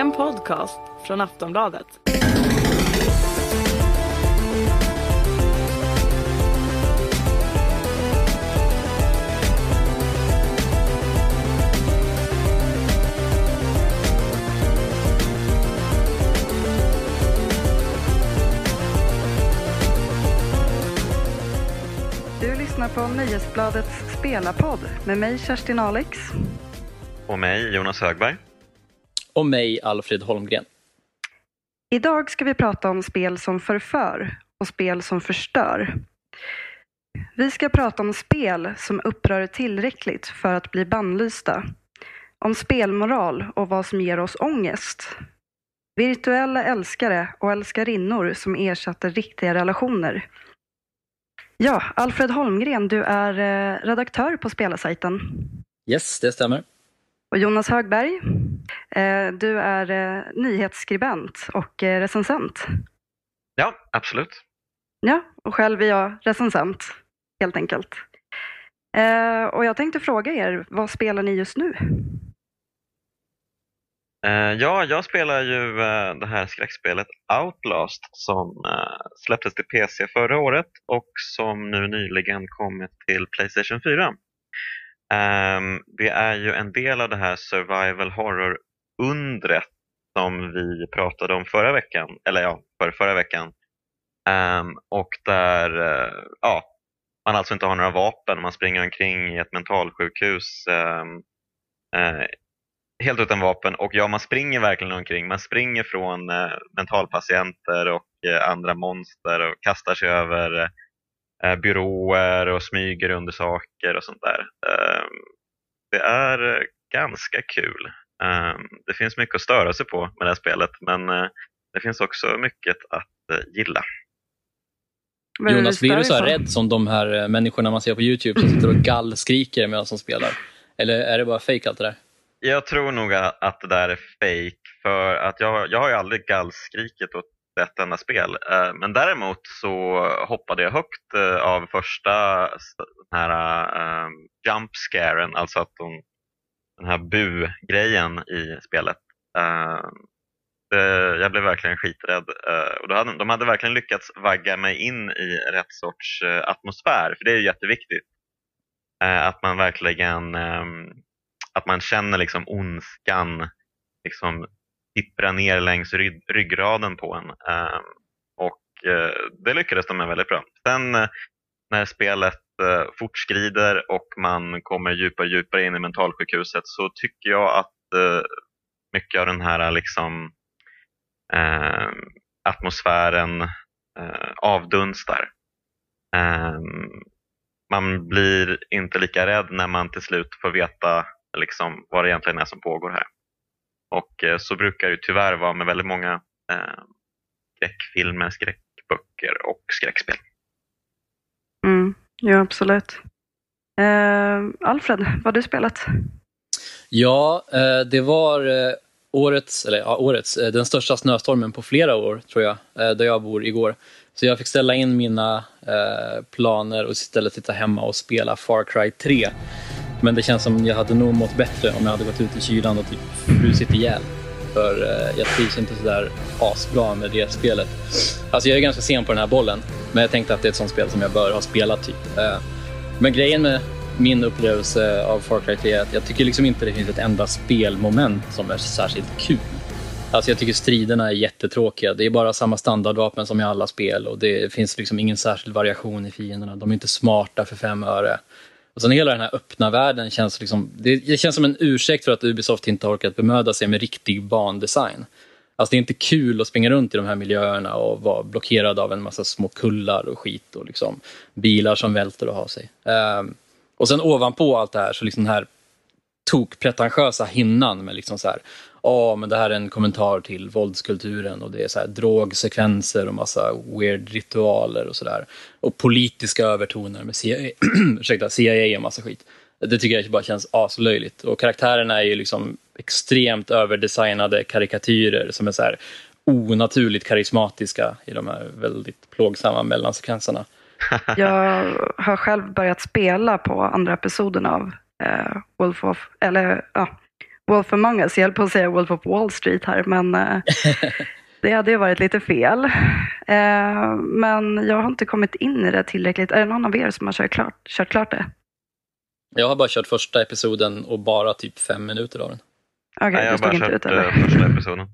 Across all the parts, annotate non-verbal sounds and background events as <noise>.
En podcast från Aftonbladet. Du lyssnar på Nöjesbladets spelarpodd med mig Kerstin Alex. Och mig, Jonas Högberg. Och mig, Alfred Holmgren. Idag ska vi prata om spel som förför och spel som förstör. Vi ska prata om spel som upprör tillräckligt för att bli bannlysta. Om spelmoral och vad som ger oss ångest. Virtuella älskare och älskarinnor som ersatte riktiga relationer. Ja, Alfred Holmgren, du är eh, redaktör på spelarsajten. Yes, det stämmer. Och Jonas Högberg, eh, du är eh, nyhetsskribent och eh, recensent. Ja, absolut. Ja, och själv är jag recensent, helt enkelt. Och jag tänkte fråga er, vad spelar ni just nu? Ja, jag spelar ju det här skräckspelet Outlast som släpptes till PC förra året och som nu nyligen kommit till Playstation 4. Um, det är ju en del av det här survival horror-undret som vi pratade om förra veckan, eller ja, för förra veckan. Um, och där uh, ja, man alltså inte har några vapen, man springer omkring i ett mentalsjukhus um, uh, helt utan vapen och ja, man springer verkligen omkring. Man springer från uh, mentalpatienter och andra monster och kastar sig över eh, byråer och smyger under saker och sånt där. Eh, det är ganska kul. Eh, det finns mycket att störa sig på med det här spelet men eh, det finns också mycket att eh, gilla. Det Jonas, blir du så rädd som de här människorna man ser på YouTube som sitter och <clears throat> gallskriker medan de spelar? Eller är det bara fake allt det där? Jag tror nog att det där är fake för att jag, jag har ju aldrig gallskrikit åt ett enda spel. Eh, men däremot så hoppade jag högt eh, av första den här ehm, jump scaren, alltså att de, den här bu-grejen i spelet. Ehm, det, jag blev verkligen skiträdd. Eh, och då hade, de hade verkligen lyckats vagga mig in i rätt sorts atmosfär, för det är ju jätteviktigt. Att man verkligen ehm, att man känner liksom ondskan liksom tippra ner längs rygg, ryggraden på en. Eh, och eh, det lyckades de med väldigt bra. Sen eh, när spelet eh, fortskrider och man kommer djupare och djupare in i mentalsjukhuset så tycker jag att eh, mycket av den här liksom eh, atmosfären eh, avdunstar. Ehm, man blir inte lika rädd när man till slut får veta liksom, vad det egentligen är som pågår här. Och eh, så brukar det ju tyvärr vara med väldigt många eh, skräckfilmer, skräckböcker och skräckspel. Mm, ja, absolut. Eh, Alfred, vad har du spelat? Ja, eh, det var eh, årets, eller ja, årets, eh, den största snöstormen på flera år tror jag, eh, där jag bor igår. Så jag fick ställa in mina eh, planer och istället sitta hemma och spela Far Cry 3. Men det känns som jag hade nog mått bättre om jag hade gått ut i kylan och typ frusit ihjäl. För eh, jag trivs inte sådär asbra med det spelet. Alltså jag är ganska sen på den här bollen, men jag tänkte att det är ett sånt spel som jag bör ha spelat typ. Eh, men grejen med min upplevelse av Far Cry 3 är att jag tycker liksom inte det finns ett enda spelmoment som är särskilt kul. Alltså jag tycker striderna är jättetråkiga. Det är bara samma standardvapen som i alla spel och det finns liksom ingen särskild variation i fienderna. De är inte smarta för fem öre. Och sen hela den här öppna världen känns liksom, det, det känns som en ursäkt för att Ubisoft inte har orkat bemöda sig med riktig bandesign. Alltså det är inte kul att springa runt i de här miljöerna och vara blockerad av en massa små kullar och skit och liksom bilar som välter och har sig. Um, och sen ovanpå allt det här så liksom den här tokpretentiösa hinnan med liksom så här, ja men det här är en kommentar till våldskulturen och det är så här drogsekvenser och massa weird ritualer och sådär. Och politiska övertoner med CIA, <clears throat> ursäkta, CIA och massa skit. Det tycker jag bara känns aslöjligt. Och karaktärerna är ju liksom extremt överdesignade karikatyrer som är så här onaturligt karismatiska i de här väldigt plågsamma mellansekvenserna. <laughs> Jag har själv börjat spela på andra episoden av eh, Wolf of, eller, ja, Wolf Among Us. Jag höll på att säga Wolf of Wall Street här, men eh, <laughs> det hade ju varit lite fel. Eh, men jag har inte kommit in i det tillräckligt. Är det någon av er som har kört klart, kört klart det? Jag har bara kört första episoden och bara typ fem minuter av den. Okej, Nej, jag du har stod bara inte kört ut eller? eh, första episoden.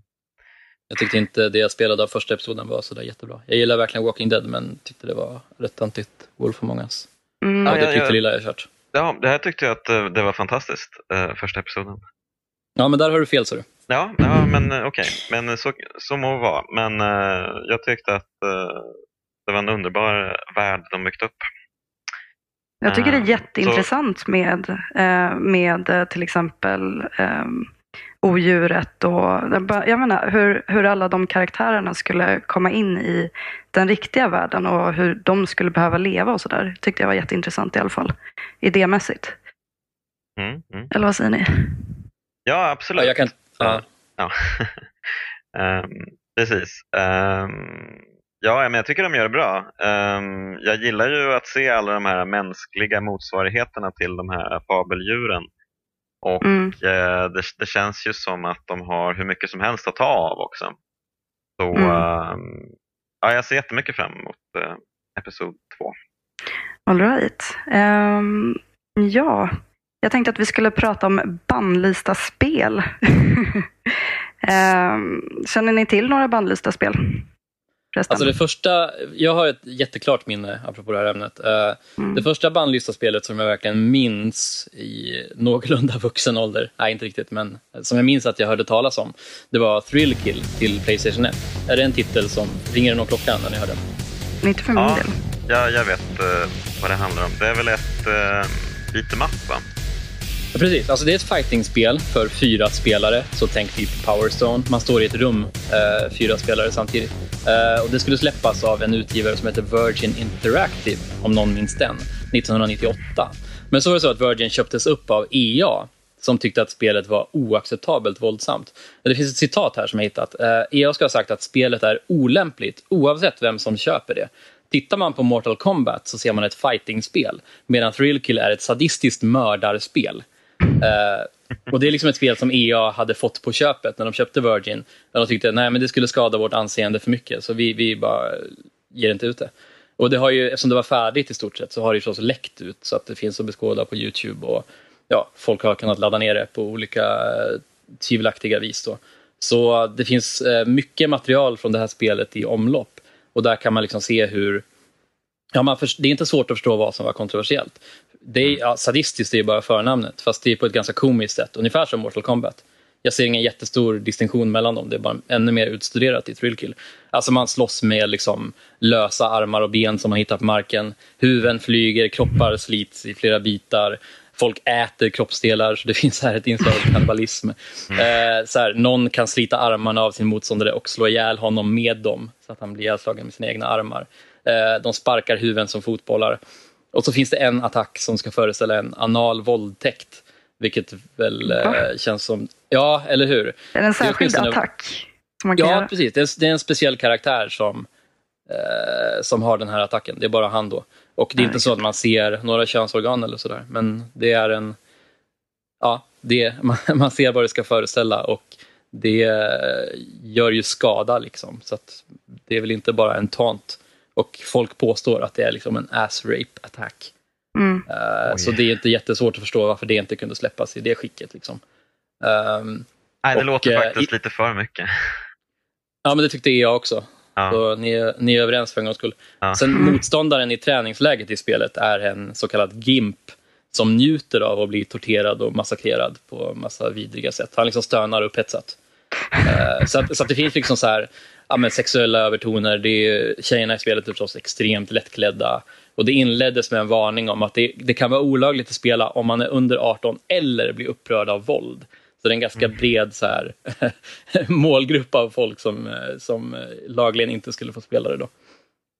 Jag tyckte inte det jag spelade av första episoden var sådär jättebra. Jag gillar verkligen Walking Dead men tyckte det var rätt antigt Wolf Among Us. Mm. Ja, det ja, ja. lilla jag kört. Ja, det här tyckte jag att det var fantastiskt, första episoden. Ja, men där har du fel, så du. Ja, ja men eh, okej. Men så, så må det vara. Men eh, jag tyckte att eh, det var en underbar värld de byggt upp. Jag tycker det är Eh, jätteintressant med, eh, med eh, till exempel eh, odjuret och jag menar hur, hur alla de karaktärerna skulle komma in i den riktiga världen och hur de skulle behöva leva och sådär. Tyckte jag var jätteintressant i alla fall. Idémässigt. Mm, mm. Eller vad säger ni? Ja, absolut. Ja, jag kan... Ja. Ja. <laughs> Ehm, precis. Ehm, ja, men jag tycker de gör det bra. Ehm, jag gillar ju att se alla de här mänskliga motsvarigheterna till de här fabeldjuren. Och Mm. eh, det, det känns ju som att de har hur mycket som helst att ta av också. Så Mm. ehm, ja, jag ser jättemycket fram emot eh, episod två. All right. Ehm, ja, jag tänkte att vi skulle prata om bannlysta spel. <laughs> Ehm, känner ni till några bannlysta spel? Förresten. Alltså det första, jag har ett jätteklart minne apropå det här ämnet. Eh, Mm. Det första bandlistaspelet som jag verkligen minns i någorlunda <laughs> vuxen ålder, nej inte riktigt, men som jag minns att jag hörde talas om, det var Thrill Kill till Playstation 1. Är det en titel som, ringer det någon klocka när ni hör den? Inte för min Ja. del. Ja, jag vet eh, vad det handlar om. Det är väl ett uh, beat'em up, va? Ja, precis, alltså det är ett fightingspel för fyra spelare, så tänk typ powerstone. Man står i ett rum, eh, fyra spelare samtidigt. Eh, och det skulle släppas av en utgivare som heter Virgin Interactive, om någon minns den, 1998. Men så var det så att Virgin köptes upp av EA, som tyckte att spelet var oacceptabelt våldsamt. Det finns ett citat här som jag hittat. Eh, EA ska ha sagt att spelet är olämpligt oavsett vem som köper det. Tittar man på Mortal Kombat så ser man ett fightingspel medan Thrill Kill är ett sadistiskt mördarspel. Uh, och Det är liksom ett spel som EA hade fått på köpet när de köpte Virgin. Där de tyckte att det skulle skada vårt anseende för mycket, så vi, vi bara ger inte ut det. Och det har ju, eftersom det var färdigt i stort sett så har det förstås läckt ut så att det finns att beskåda på Youtube och ja, folk har kunnat ladda ner det på olika eh, tvivelaktiga vis. Då. Så det finns eh, mycket material från det här spelet i omlopp och där kan man liksom se hur Ja, man för, det är inte svårt att förstå vad som var kontroversiellt. Det är, ja, sadistiskt är ju bara förnamnet, fast det är på ett ganska komiskt sätt. Ungefär som Mortal Kombat. Jag ser ingen jättestor distinktion mellan dem, det är bara ännu mer utstuderat i Thrillkill. Alltså man slåss med liksom lösa armar och ben som man hittar på marken. Huvuden flyger, kroppar slits i flera bitar. Folk äter kroppsdelar, så det <laughs> finns här ett inslag av kannibalism. Eh, så här, någon kan slita armarna av sin motståndare och slå ihjäl honom med dem, så att han blir ihjälslagen med sina egna armar. Eh, de sparkar huvuden som fotbollar. Och så finns det en attack som ska föreställa en anal våldtäkt. Vilket väl eh, känns som... Ja, eller hur? Är det en särskild åtminstone- attack som man kan Ja, göra? precis. Det är, det är en speciell karaktär som, eh, som har den här attacken. Det är bara han då. Och det är Ja, inte så att man ser några könsorgan eller sådär. Men det är en... Ja, det, <laughs> man, man ser vad det ska föreställa och det eh, gör ju skada liksom. Så att det är väl inte bara en taunt. Och folk påstår att det är liksom en ass rape attack. Mm. Oj. så det är inte jättesvårt att förstå varför det inte kunde släppas i det skicket. Liksom. Ehm, Nej, det Och, låter eh, faktiskt i- lite för mycket. ja, men det tyckte jag också. Ja. Så ni, är- ni är överens för en gångs skull. Ja. Sen Mm. motståndaren i träningsläget i spelet är en så kallad GIMP som njuter av att bli torterad och massakrerad på massa vidriga sätt. Han liksom stönar upphetsat. Eh, så, att, så att det finns liksom så här, ja, men sexuella övertoner. Det är, tjejerna i spelet är förstås extremt lättklädda. Och det inleddes med en varning om att det, det kan vara olagligt att spela om man är under 18 eller blir upprörd av våld. Så det är en ganska bred så här, <laughs> målgrupp av folk som, eh, som eh, lagligen inte skulle få spela det. Då.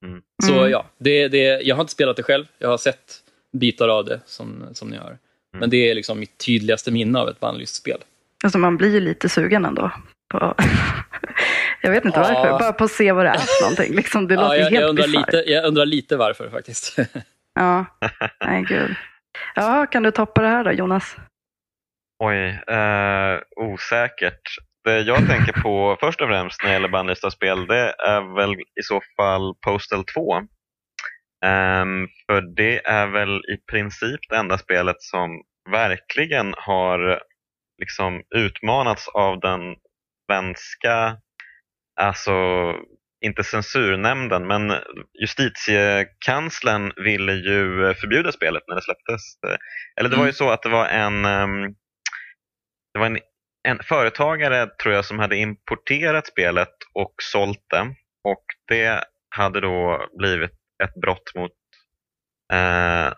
Mm. Så Mm. ja, det, det, jag har inte spelat det själv. Jag har sett bitar av det som, som ni har. Men det är liksom mitt tydligaste minne av ett bannlyst spel. Alltså man blir ju lite sugen ändå. På... <laughs> jag vet inte Ja. varför, bara på att se vad det är för någonting. Liksom, det Ja, låter jag, jag, helt undrar bisarrt. lite, jag undrar lite varför faktiskt. <laughs> Ja, nej gud. Ja, kan du toppa det här då Jonas? Oj, eh, osäkert. Det jag tänker på <laughs> först och främst när det gäller bannlysta spel det är väl i så fall Postal 2. Um, för det är väl i princip det enda spelet som verkligen har liksom utmanats av den svenska, alltså inte censurnämnden, men justitiekanslern ville ju förbjuda spelet när det släpptes. Eller det var ju mm. så att det var en, ehm, det var en, en företagare tror jag som hade importerat spelet och sålt det och det hade då blivit ett brott mot eh,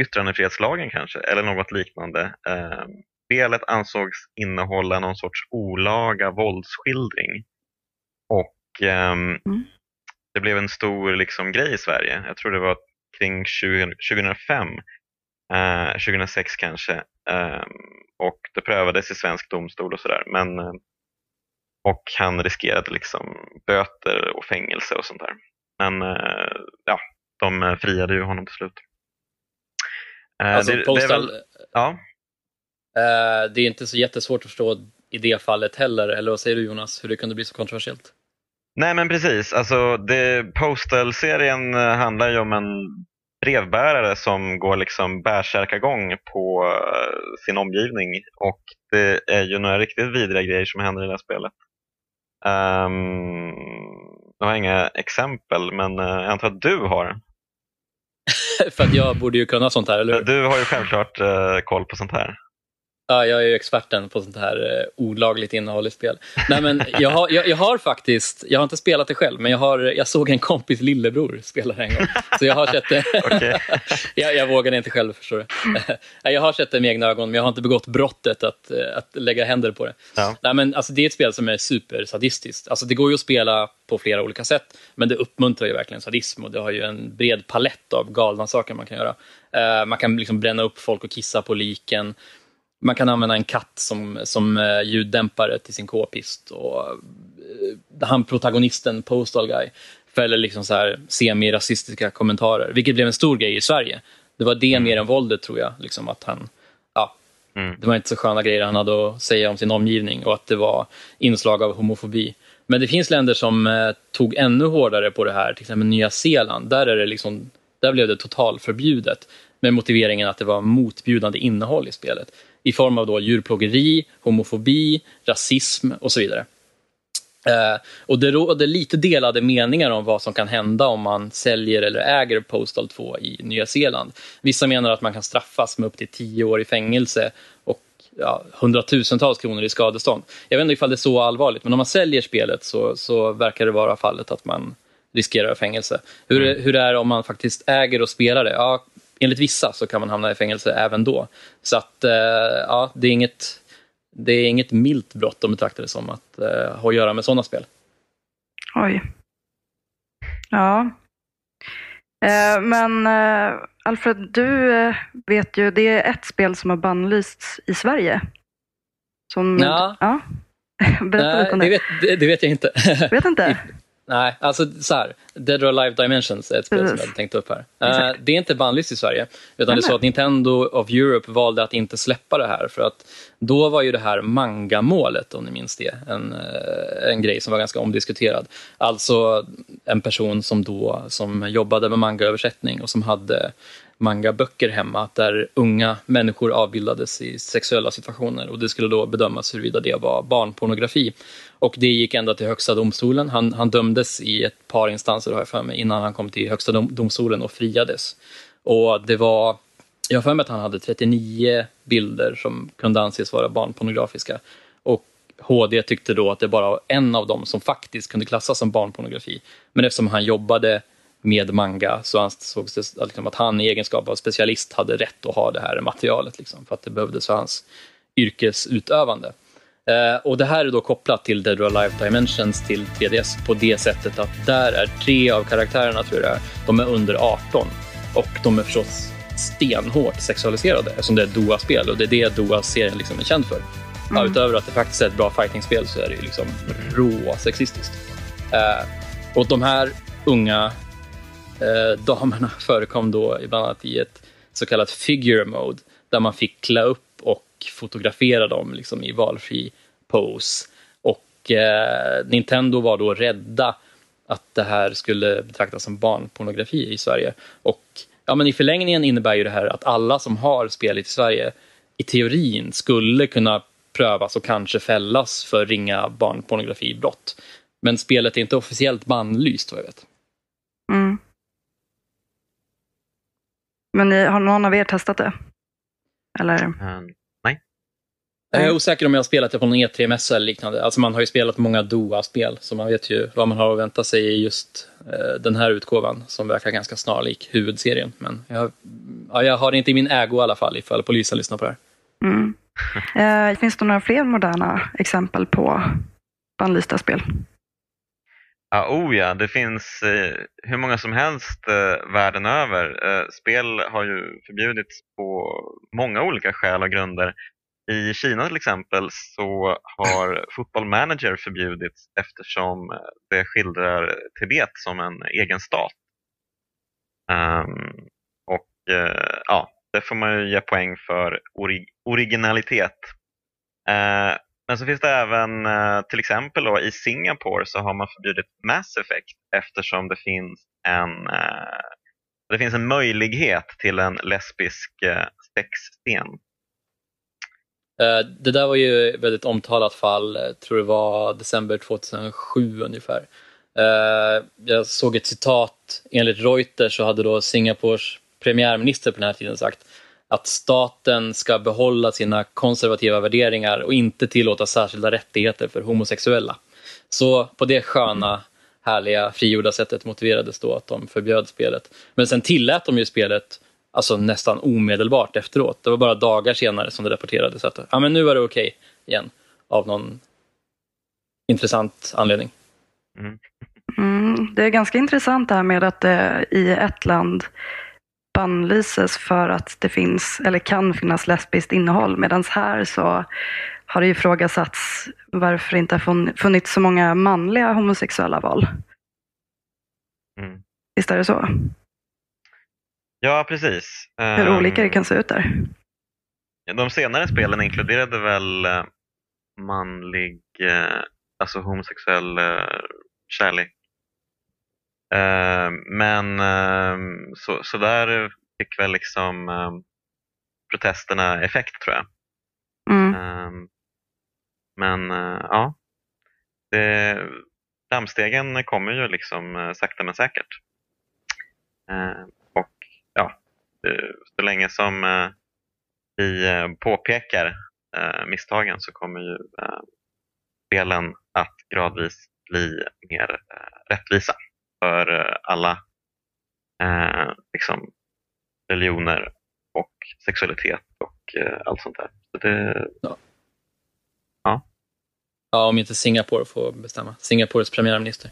yttrandefrihetslagen kanske, eller något liknande. Eh, spelet ansågs innehålla någon sorts olaga våldsskildring. Och eh, mm. det blev en stor liksom, grej i Sverige. Jag tror det var kring 20, 2005, eh, 2006 kanske. Ehm, och det prövades i svensk domstol och sådär. Men eh, och han riskerade liksom böter och fängelse och sånt där. Men eh, ja, de friade ju honom till slut. Eh, alltså, det, Postal, det är väl, ja. Eh, det är inte så jättesvårt att förstå i det fallet heller, eller vad säger du Jonas, hur det kunde bli så kontroversiellt? Nej men precis, alltså Postal-serien handlar ju om en brevbärare som går liksom bärsärkagång på sin omgivning och det är ju några riktigt vidriga grejer som händer i det här spelet. Um, jag har inga exempel, men jag antar att du har. <laughs> För att jag borde ju kunna sånt här, eller hur? Du har ju självklart uh, koll på sånt här. Ja, jag är ju experten på sånt här eh, olagligt innehåll i spel. Nej, men jag, har, jag, jag, har faktiskt, jag har inte spelat det själv, men jag, har, jag såg en kompis lillebror spela det en gång. Så jag har sett det. <laughs> <laughs> jag, jag vågade inte själv, förstår du. <laughs> jag har sett det med egna ögon, men jag har inte begått brottet att, eh, att lägga händer på det. Ja. Nej, men alltså, det är ett spel som är supersadistiskt. Alltså, det går ju att spela på flera olika sätt, men det uppmuntrar ju verkligen sadism och det har ju en bred palett av galna saker man kan göra. Uh, man kan liksom bränna upp folk och kissa på liken man kan använda en katt som, som eh, ljuddämpare till sin k-pist. Och eh, han protagonisten, Postal Guy, fäller liksom så här semi-rasistiska kommentarer, vilket blev en stor grej i Sverige. Det var det mm. mer än våldet, tror jag. Liksom att han, ja, mm. Det var inte så sköna grejer han hade att säga om sin omgivning och att det var inslag av homofobi. Men det finns länder som eh, tog ännu hårdare på det här, till exempel Nya Zeeland. Där, är det liksom, där blev det totalförbjudet med motiveringen att det var motbjudande innehåll i spelet i form av då djurplågeri, homofobi, rasism och så vidare. Eh, och det råder lite delade meningar om vad som kan hända om man säljer eller äger Postal 2 i Nya Zeeland. Vissa menar att man kan straffas med upp till tio år i fängelse och ja, hundratusentals kronor i skadestånd. Jag vet inte ifall det är så allvarligt, men om man säljer spelet så, så verkar det vara fallet att man riskerar fängelse. Hur, mm. hur det är om man faktiskt äger och spelar det? Ja, enligt vissa så kan man hamna i fängelse även då. Så att, eh, ja, det är inget, det är inget milt brott de betraktar det som att eh, ha att göra med sådana spel. Oj. Ja. Eh, men eh, Alfred, du eh, vet ju, det är ett spel som har bannlysts i Sverige. Som, ja. ja. <laughs> Berätta lite om det. Det vet, det, det vet jag inte. Vet inte? <laughs> Nej, alltså så här. Dead or Alive Dimensions är ett spel Precis. som jag tänkt upp här. Uh, det är inte bannlyst i Sverige. Utan det är så att Nintendo of Europe valde att inte släppa det här. För att då var ju det här manga-målet, om ni minns det, en, uh, en grej som var ganska omdiskuterad. Alltså en person som då som jobbade med manga-översättning och som hade mangaböcker hemma där unga människor avbildades i sexuella situationer och det skulle då bedömas huruvida det var barnpornografi. Och det gick ända till Högsta domstolen. Han, han dömdes i ett par instanser har jag för mig, innan han kom till Högsta domstolen och friades. Och det var, jag har för mig att han hade 39 bilder som kunde anses vara barnpornografiska. Och HD tyckte då att det bara var en av dem som faktiskt kunde klassas som barnpornografi. Men eftersom han jobbade med manga så ansågs det liksom att han i egenskap av specialist hade rätt att ha det här materialet liksom, för att det behövdes för hans yrkesutövande. Eh, och det här är då kopplat till Dead or Alive Dimensions till 3DS på det sättet att där är tre av karaktärerna, tror jag de är under 18 och de är förstås stenhårt sexualiserade eftersom det är Doa-spel och det är det Doa-serien liksom är känd för. Mm. Utöver att det faktiskt är ett bra fighting-spel så är det liksom rå sexistiskt. Eh, och de här unga eh, damerna <laughs> förekom då bland annat i ett så kallat figure mode där man fick klä upp och fotografera dem liksom, i valfri pose. Och eh, Nintendo var då rädda att det här skulle betraktas som barnpornografi i Sverige. Och ja, men i förlängningen innebär ju det här att alla som har spelet i Sverige i teorin skulle kunna prövas och kanske fällas för ringa barnpornografibrott. Men spelet är inte officiellt bannlyst vad jag vet. Men ni, har någon av er testat det? Eller? Um, nej. Jag är osäker om jag har spelat det på någon E3-mässa eller liknande. Alltså man har ju spelat många Doa-spel, så man vet ju vad man har att vänta sig i just eh, den här utgåvan, som verkar ganska snarlik huvudserien. Men jag, ja, jag har det inte i min ägo i alla fall, ifall polisen lyssnar på det här. Mm. <laughs> Eh, finns det några fler moderna exempel på bannlysta spel? Ja, oh ja, det finns eh, hur många som helst eh, världen över. Eh, spel har ju förbjudits på många olika skäl och grunder. I Kina till exempel så har <laughs> Football Manager förbjudits eftersom det skildrar Tibet som en egen stat. Um, och uh, ja, det får man ju ge poäng för ori originalitet. Men så finns det även eh, till exempel då, i Singapore så har man förbjudit Mass Effect eftersom det finns en eh, det finns en möjlighet till en lesbisk eh, sexscen. Det där var ju ett väldigt omtalat fall, jag tror det var december 2007 ungefär. Jag såg ett citat, enligt Reuters så hade då Singapores premiärminister på den här tiden sagt att staten ska behålla sina konservativa värderingar och inte tillåta särskilda rättigheter för homosexuella. Så på det sköna, härliga, frigjorda sättet motiverades då att de förbjöd spelet. Men sen tillät de ju spelet alltså nästan omedelbart efteråt. Det var bara dagar senare som det rapporterades att ja, men nu var det okej okay igen av någon intressant anledning. Mm. Mm, det är ganska intressant det här med att det i ett land bannlyses för att det finns eller kan finnas lesbiskt innehåll medan här så har det ifrågasatts varför det inte har funnits så många manliga homosexuella val. Mm. Visst är det så? Ja, precis. Hur um, olika det kan se ut där. De senare spelen inkluderade väl uh, manlig, uh, alltså homosexuell uh, kärlek. Men så, så där fick väl liksom protesterna effekt tror jag. Mm. Men ja, det, framstegen kommer ju liksom sakta men säkert. Eh, så länge som eh, vi eh, påpekar misstagen så kommer ju spelen att gradvis bli mer rättvisa för alla liksom, religioner och sexualitet och allt sånt där. Så det, ja. ja. Ja, om inte Singapore får bestämma. Singapores premiärminister.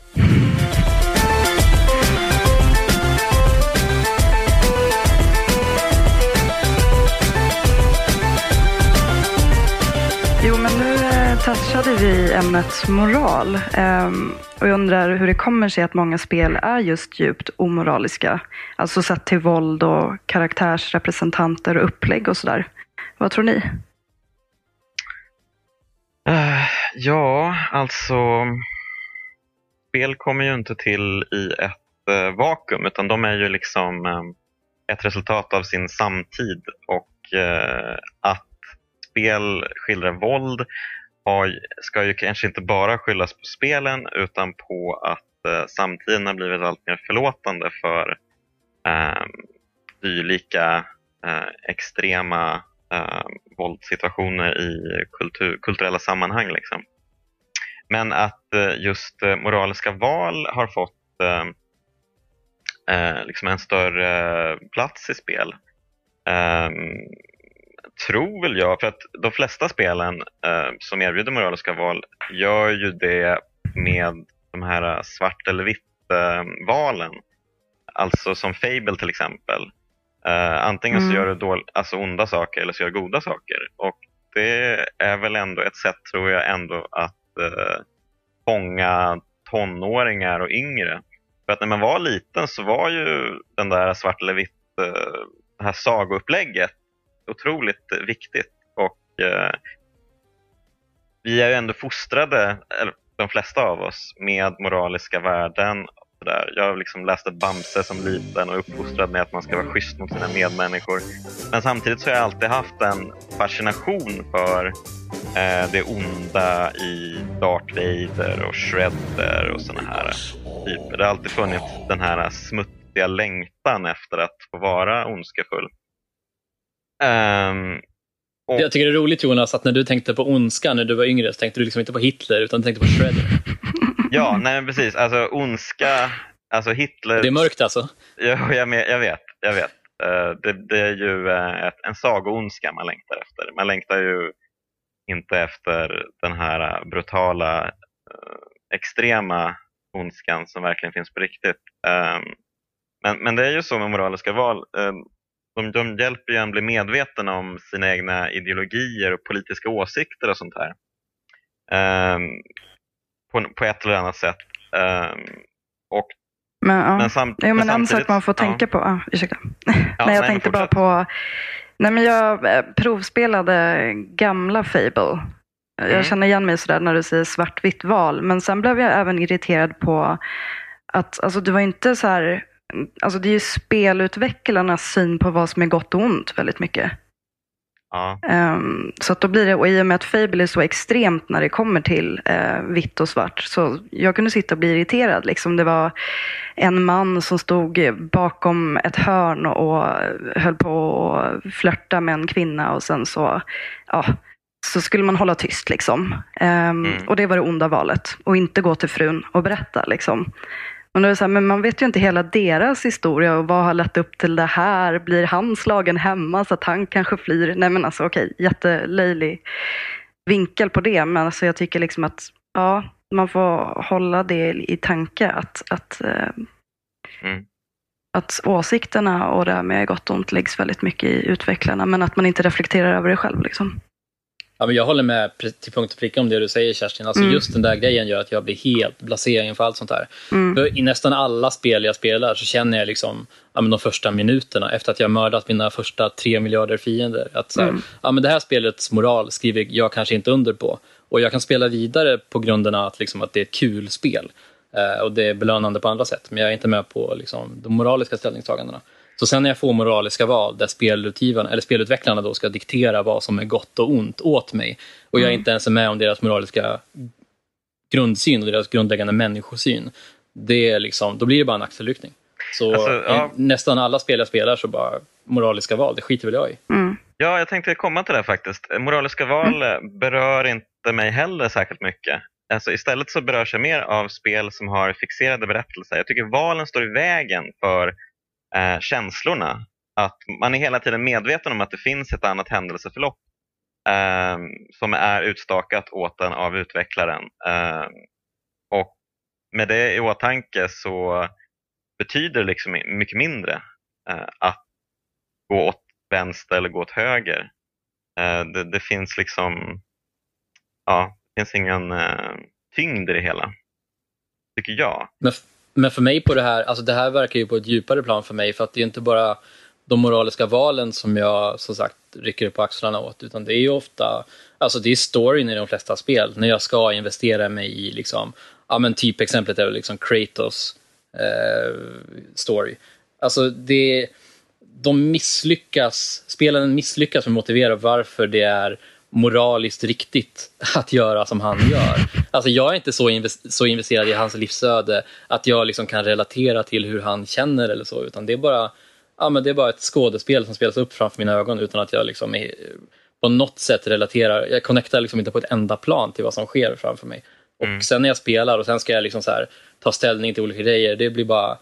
Touchade vi ämnet moral. Ehm, och jag undrar hur det kommer sig att många spel är just djupt omoraliska. Alltså sett till våld och karaktärsrepresentanter och upplägg och sådär. Vad tror ni? Uh, ja, alltså spel kommer ju inte till i ett uh, vakuum utan de är ju liksom uh, ett resultat av sin samtid och att spel skildrar våld har, ska ju kanske inte bara skyllas på spelen utan på att eh, samtiden har blivit allt mer förlåtande för eh, dylika eh, extrema eh, våldssituationer i kultur, kulturella sammanhang. Liksom. Men att eh, just eh, moraliska val har fått eh, eh liksom en större plats i spel ehm, tror väl jag, för att de flesta spelen eh, som erbjuder moraliska val gör ju det med de här svart eller vitt-valen. Eh, alltså som Fable till exempel. Eh, antingen mm. så gör du dål, alltså onda saker eller så gör du goda saker. Och det är väl ändå ett sätt, tror jag, ändå att eh, fånga tonåringar och yngre. För att när man var liten så var ju den där svart eller vitt, eh, det här sagoupplägget otroligt viktigt och eh, vi är ju ändå fostrade, de flesta av oss, med moraliska värden. Där. Jag liksom läste Bamse som liten och uppfostrad med att man ska vara schysst mot sina medmänniskor. Men samtidigt så har jag alltid haft en fascination för eh, det onda i Darth Vader och Shredder och sådana här typer. Det har alltid funnits den här smutsiga längtan efter att få vara ondskefull. Um, och... Jag tycker det är roligt Jonas att när du tänkte på ondska när du var yngre så tänkte du liksom inte på Hitler utan du tänkte på Shredder. <laughs> ja, nej precis. Alltså ondska, alltså Hitler. Det är mörkt alltså? Ja, jag, jag vet. Jag vet. Uh, det, det, är ju uh, ett, en sagoondska man längtar efter. Man längtar ju inte efter den här brutala, uh, extrema ondskan som verkligen finns på riktigt. Um, men, men det är ju så med moraliska val. Um, de, de hjälper ju en bli medveten om sina egna ideologier och politiska åsikter och sånt här. Um, på, på, ett eller annat sätt. Um, och, men, ja. men, samt, jo, men, men en sak man får tänka ja. på, ah, ursäkta. Ja, nej, jag tänkte bara på, nej men jag eh, provspelade gamla Fable. Jag mm. känner igen mig sådär när du säger svartvitt val, men sen blev jag även irriterad på att alltså, det var inte så här alltså det är ju spelutvecklarnas syn på vad som är gott och ont väldigt mycket. Ja. Um, så att då blir det, och i och med att Fable är så extremt när det kommer till uh, vitt och svart, så jag kunde sitta och bli irriterad. Liksom det var en man som stod bakom ett hörn och, höll på att flörta med en kvinna och sen så, ja, så skulle man hålla tyst. Liksom. Um, mm. Och det var det onda valet. Och inte gå till frun och berätta. Liksom. Men, det är så här, men man vet ju inte hela deras historia och vad har lett upp till det här. Blir han slagen hemma så att han kanske flyr? Nej men alltså okej, jättelöjlig vinkel på det. Men alltså jag tycker liksom att ja, man får hålla det i tanke att, att, eh, mm. att åsikterna och det här med gott och ont läggs väldigt mycket i utvecklarna. Men att man inte reflekterar över det själv. Liksom. Ja, men jag håller med till punkt och pricka om det du säger Kerstin. Alltså, mm. Just den där grejen gör att jag blir helt blasé inför allt sånt här. Mm. I nästan alla spel jag spelar så känner jag liksom, ja, men de första minuterna efter att jag mördat mina första tre miljarder fiender. Att så här, mm. ja, men det här spelets moral skriver jag kanske inte under på. Och jag kan spela vidare på grunden av att, liksom, att det är ett kul spel. Eh, och det är belönande på andra sätt. Men jag är inte med på liksom, de moraliska ställningstagandena. Så sen när jag får moraliska val där eller spelutvecklarna då ska diktera vad som är gott och ont åt mig och jag mm. inte ens är med om deras moraliska grundsyn och deras grundläggande människosyn, det är liksom, då blir det bara en axelryckning. Så alltså, ja. nästan alla spel jag spelar så bara moraliska val, det skiter väl jag i. Mm. Ja, jag tänkte komma till det faktiskt. Moraliska val mm. berör inte mig heller särskilt mycket. Alltså, istället så berörs jag mer av spel som har fixerade berättelser. Jag tycker valen står i vägen för eh, känslorna. Att man är hela tiden medveten om att det finns ett annat händelseförlopp eh, som är utstakat åt en av utvecklaren. Eh, och med det i åtanke så betyder det liksom mycket mindre eh, att gå åt vänster eller gå åt höger. Eh, det, det, finns liksom ja, det finns ingen eh, tyngd i det hela, tycker jag. Men men för mig på det här, alltså det här verkar ju på ett djupare plan för mig för att det är inte bara de moraliska valen som jag som sagt rycker på axlarna åt utan det är ju ofta, alltså det är storyn i de flesta spel när jag ska investera mig i liksom, ja men typexemplet är liksom Kratos eh, story. Alltså det, de misslyckas, spelen misslyckas med att motivera varför det är moraliskt riktigt att göra som han gör. Alltså jag är inte så, invest så investerad i hans livsöde att jag liksom kan relatera till hur han känner eller så, utan det är bara, ja, men det är bara ett skådespel som spelas upp framför mina ögon utan att jag liksom är, på något sätt relaterar, jag connectar liksom inte på ett enda plan till vad som sker framför mig. Och mm. sen när jag spelar och sen ska jag liksom så här, ta ställning till olika grejer, det blir bara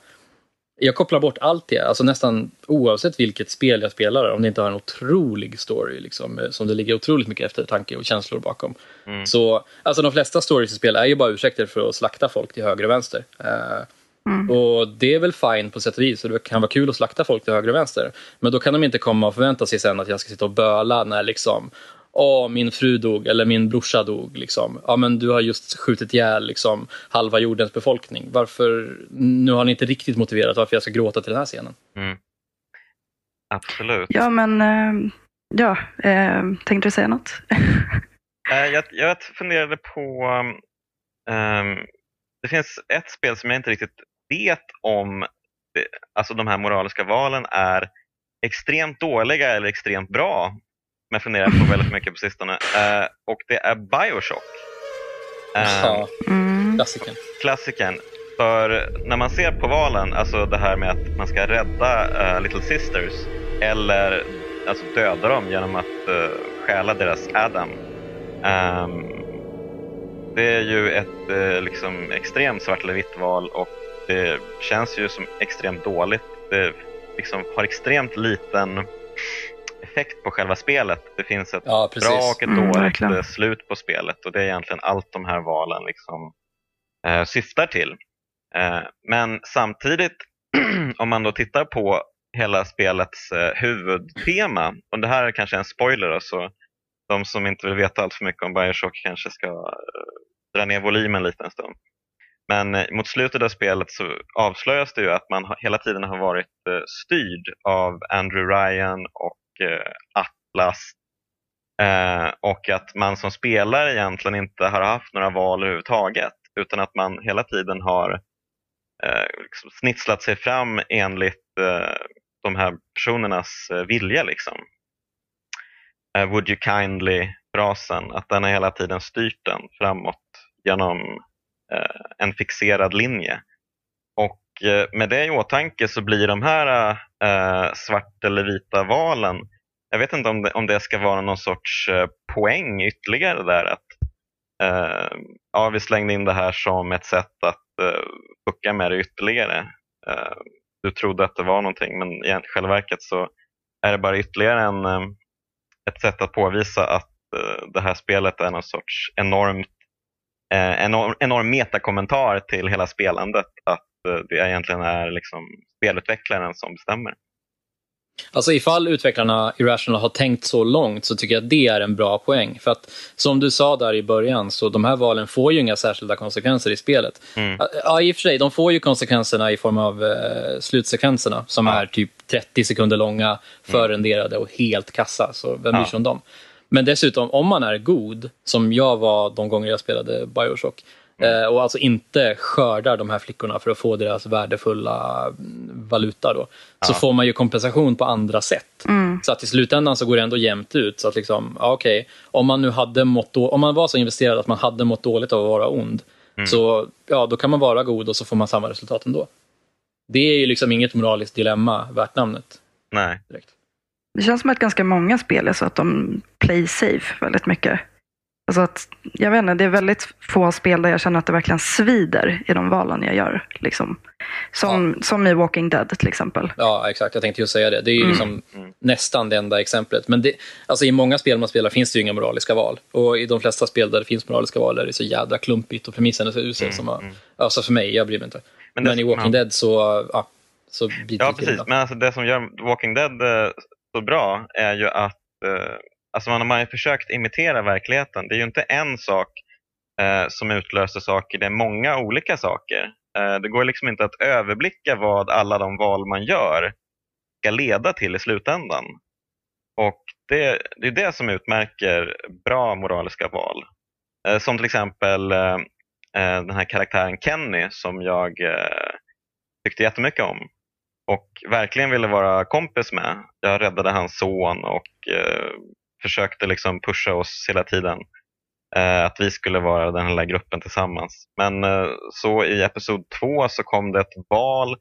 jag kopplar bort allt det, alltså nästan oavsett vilket spel jag spelar, om det inte har en otrolig story, liksom, eh, som det ligger otroligt mycket eftertanke och känslor bakom. Mm. Så, alltså de flesta stories i spel är ju bara ursäkter för att slakta folk till höger och vänster. Uh, mm. Och det är väl fine på sätt och vis, och det kan vara kul att slakta folk till höger och vänster. Men då kan de inte komma och förvänta sig sen att jag ska sitta och böla när liksom, åh, min fru dog eller min brorsa dog. Liksom. Ja, men du har just skjutit ihjäl liksom, halva jordens befolkning. Varför, nu har ni inte riktigt motiverat varför jag ska gråta till den här scenen. Mm. Absolut. Ja, men eh, Ja, eh, tänkte du säga något? <laughs> Eh, jag, jag funderade på... Um, det finns ett spel som jag inte riktigt vet om alltså de här moraliska valen är extremt dåliga eller extremt bra. Som jag funderar på väldigt mycket på sistone. Uh, och det är Bioshock. Ja, Mm. klassikern. Klassikern. För när man ser på valen, alltså det här med att man ska rädda uh, Little Sisters eller alltså döda dem genom att uh, stjäla deras Adam. Um, det är ju ett uh, liksom extremt svart eller vitt val och det känns ju som extremt dåligt. Det liksom har extremt liten effekt på själva spelet. Det finns ett Ja, bra och ett Mm, dåligt verkligen. eh, slut på spelet och det är egentligen allt de här valen liksom, eh, syftar till. Eh, men samtidigt, <clears throat> om man då tittar på hela spelets eh, huvudtema, och det här är kanske en spoiler, då, så de som inte vill veta allt för mycket om Bioshock kanske ska eh, dra ner volymen lite en stund. Men eh, mot slutet av spelet så avslöjas det ju att man ha- hela tiden har varit eh, styrd av Andrew Ryan och Eh, Atlas Eh, och att man som spelare egentligen inte har haft några val överhuvudtaget utan att man hela tiden har eh, liksom snitslat sig fram enligt eh, de här personernas eh, vilja. Liksom. Eh, Would you kindly-frasen, att den har hela tiden styrt den framåt genom eh, en fixerad linje. Eh, med det i åtanke så blir de här eh, svart eller vita valen jag vet inte om det, om det ska vara någon sorts eh, poäng ytterligare där. att eh, ja, Vi slängde in det här som ett sätt att eh, fucka med det ytterligare. Eh, du trodde att det var någonting men i själva verket så är det bara ytterligare en, eh, ett sätt att påvisa att det här spelet är någon sorts enormt, enorm, enorm metakommentar till hela spelandet. Att det egentligen är liksom spelutvecklaren som bestämmer. Alltså ifall utvecklarna Irrational har tänkt så långt så tycker jag att det är en bra poäng. För att som du sa där i början så de här valen får ju inga särskilda konsekvenser i spelet. Mm. Ja, i och för sig, de får ju konsekvenserna i form av eh, slutsekvenserna som Ja. Mm. är typ 30 sekunder långa, förrenderade och helt kassa. Så vem bryr sig om dem? Men dessutom, om man är god, som jag var de gånger jag spelade Bioshock, Mm. eh, och alltså inte skördar de här flickorna för att få deras värdefulla mm, valuta, då, så Ja. får man ju kompensation på andra sätt. Mm. Så att i slutändan så går det ändå jämnt ut. Så att liksom, ja, okej, om man nu hade mått då, om man var så investerad att man hade mått dåligt av att vara ond, Mm. så ja, då kan man vara god och så får man samma resultat ändå. Det är ju liksom inget moraliskt dilemma värt namnet. Nej. Direkt. Det känns som att ganska många spel är så att de play safe väldigt mycket. Alltså att, jag vet inte, det är väldigt få spel där jag känner att det verkligen svider i de valen jag gör. Liksom. Som, som i Walking Dead till exempel. Ja, exakt. Jag tänkte just säga det. Det är ju Mm. liksom Mm. nästan det enda exemplet. Men det, alltså i många spel man spelar finns det ju inga moraliska val. Och i de flesta spel där det finns moraliska val är det så jädra klumpigt och premissen är så usel. Mm, som att, mm. alltså för mig, jag bryr mig inte. Men, det- i Walking ja. Dead så, ja, så biter Ja, precis. Men alltså det som gör Walking Dead eh, så bra är ju att eh, alltså man har ju försökt imitera verkligheten. Det är ju inte en sak eh, som utlöser saker, det är många olika saker. Eh, det går liksom inte att överblicka vad alla de val man gör ska leda till i slutändan. Och det, det är det som utmärker bra moraliska val. Eh, som till exempel eh, eh den här karaktären Kenny som jag eh, tyckte jättemycket om och verkligen ville vara kompis med. Jag räddade hans son och eh, försökte liksom pusha oss hela tiden. Eh, att vi skulle vara den här gruppen tillsammans. Men eh, så i episod två så kom det ett val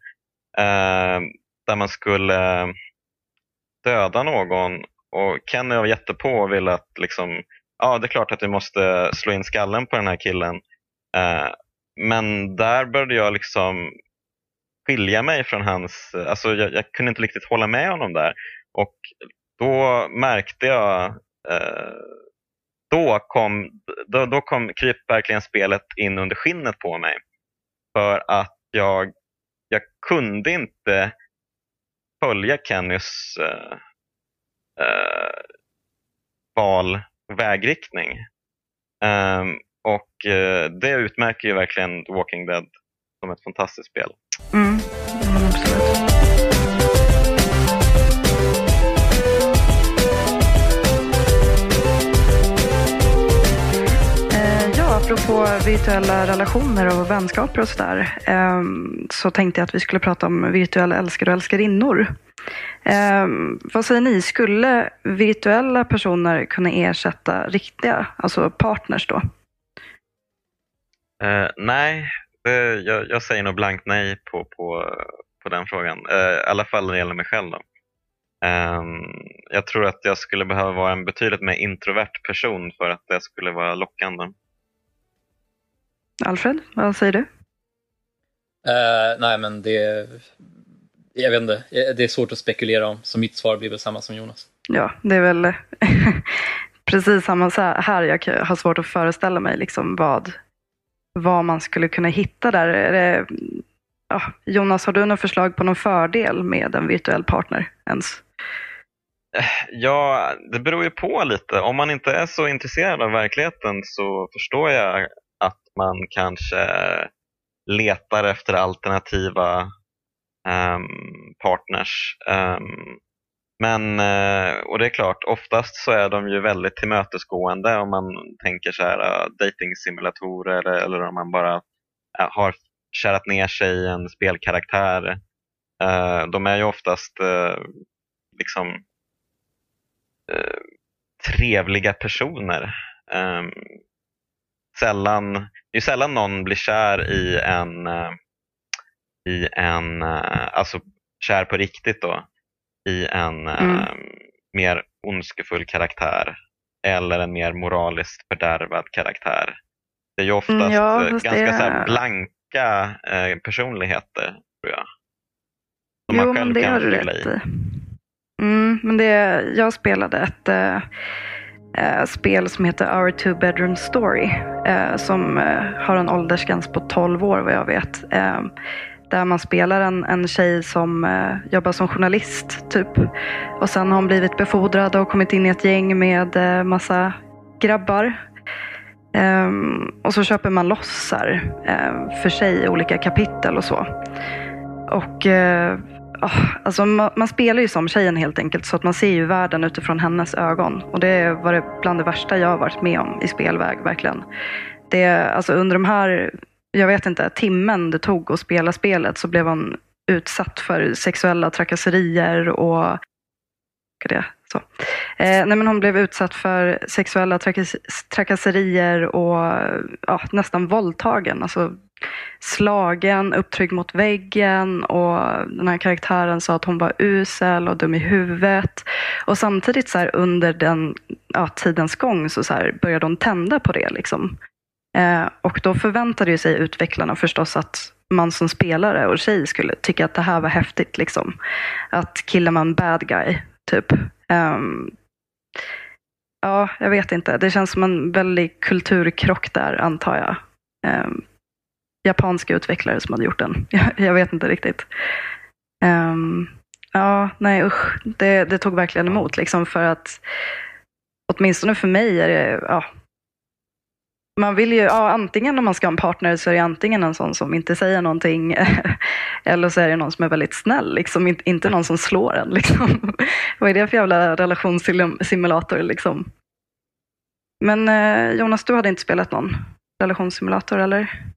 eh, där man skulle eh, döda någon och Kenny var jättepå och ville att liksom, ja det är klart att vi måste slå in skallen på den här killen. Eh, men där började jag liksom skilja mig från hans, alltså jag, jag kunde inte riktigt hålla med honom där. Och då märkte jag, eh, då kom, då, då kom kryp verkligen spelet in under skinnet på mig. För att jag, jag kunde inte följa Kennys eh, eh, val och vägriktning. Um, och eh, det utmärker ju verkligen The Walking Dead som ett fantastiskt spel. Mm. Mm, apropå virtuella relationer och vänskaper och sådär ehm, så tänkte jag att vi skulle prata om virtuella älskare och älskarinnor. Ehm, vad säger ni, skulle virtuella personer kunna ersätta riktiga, alltså partners då? Uh, nej, jag, jag, säger nog blankt nej på, på, på den frågan. Uh, I alla fall när det gäller mig själv. Då. Um, jag tror att jag skulle behöva vara en betydligt mer introvert person för att det skulle vara lockande. Alfred, vad säger du? Uh, nej, men det... Jag vet inte, det är svårt att spekulera om, så mitt svar blir väl samma som Jonas. Ja, det är väl <laughs> precis samma här. Jag har svårt att föreställa mig liksom vad, vad man skulle kunna hitta där. Det, ja, Jonas, har du något förslag på någon fördel med en virtuell partner ens? Ja, det beror ju på lite. Om man inte är så intresserad av verkligheten så förstår jag man kanske letar efter alternativa um, partners. Um, men, eh, och det är klart, oftast så är de ju väldigt tillmötesgående om man tänker så här ah, datingsimulatorer eller, eller om man bara har kärat ner sig i en spelkaraktär. Eh, de är ju oftast eh, liksom trevliga personer. Ehm, Sällan, det är sällan någon blir kär i en, uh, i en uh, alltså kär på riktigt då, i en uh, mm. mer ondskefull karaktär eller en mer moraliskt fördärvad karaktär. Det är ju oftast mm, ja, ganska det... så blanka personligheter, tror jag. Som jo, man själv men det kan har du rätt i. Mm, men det, jag spelade ett Eh, spel som heter Our Two Bedroom Story. Eh, som eh, har en åldersgräns på 12 år vad jag vet. Eh, där man spelar en, en tjej som jobbar som journalist typ. Och sen har hon blivit befordrad och kommit in i ett gäng med massa grabbar. Um, och så köper man lossar för sig olika kapitel och så. Och uh, Ah, alltså man, man, spelar ju som tjejen helt enkelt så att man ser ju världen utifrån hennes ögon. Och det var det bland det värsta jag har varit med om i spelväg, verkligen. Det, alltså under de här, jag vet inte, timmen det tog att spela spelet så blev hon utsatt för sexuella trakasserier och det, så. Eh, nej, men hon blev utsatt för sexuella trakass trakasserier och ja, nästan våldtagen. Alltså, slagen, upptryckt mot väggen och den här karaktären sa att hon var usel och dum i huvudet. Och samtidigt så här, under den ja, tidens gång så, så här, började hon tända på det. Liksom. Eh, och då förväntade sig utvecklarna förstås att man som spelare och tjej skulle tycka att det här var häftigt. Liksom. Att killar man bad guy, typ. Um, ja, jag vet inte. Det känns som en väldig kulturkrock där, antar jag. Um, japanska utvecklare som hade gjort den. <laughs> Jag, vet inte riktigt. Um, ja, nej usch. Det, det, tog verkligen emot liksom för att åtminstone för mig är det, ja, man vill ju, ja, antingen om man ska ha en partner så är det antingen en sån som inte säger någonting <laughs> eller så är det någon som är väldigt snäll, liksom, inte någon som slår en. <laughs> Liksom. Vad är det för jävla relationssimulator? Liksom? Men eh, Jonas, du hade inte spelat någon relationssimulator eller?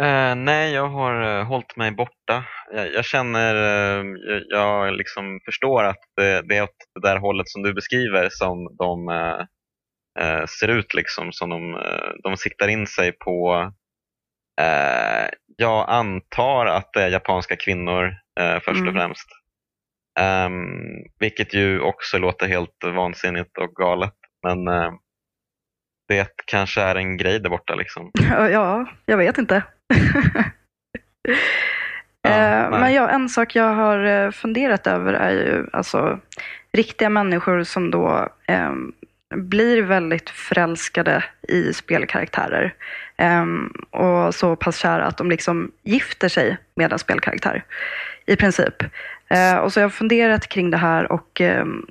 Uh, nej, jag har uh, hållit mig borta. Jag, jag känner, uh, jag, jag liksom förstår att det, det, är åt det där hållet som du beskriver som de ser ut, liksom, som de, de siktar in sig på. jag antar att det är japanska kvinnor först och mm. främst. Um, vilket ju också låter helt vansinnigt och galet. Men det kanske är en grej där borta. Liksom. <laughs> Ja, jag vet inte. Ja, eh, men ja, en sak jag har eh, funderat över är ju alltså riktiga människor som då eh, blir väldigt förälskade i spelkaraktärer. Eh, och så pass kära att de liksom gifter sig med en spelkaraktär. I princip. Eh, och så har jag funderat kring det här och ehm,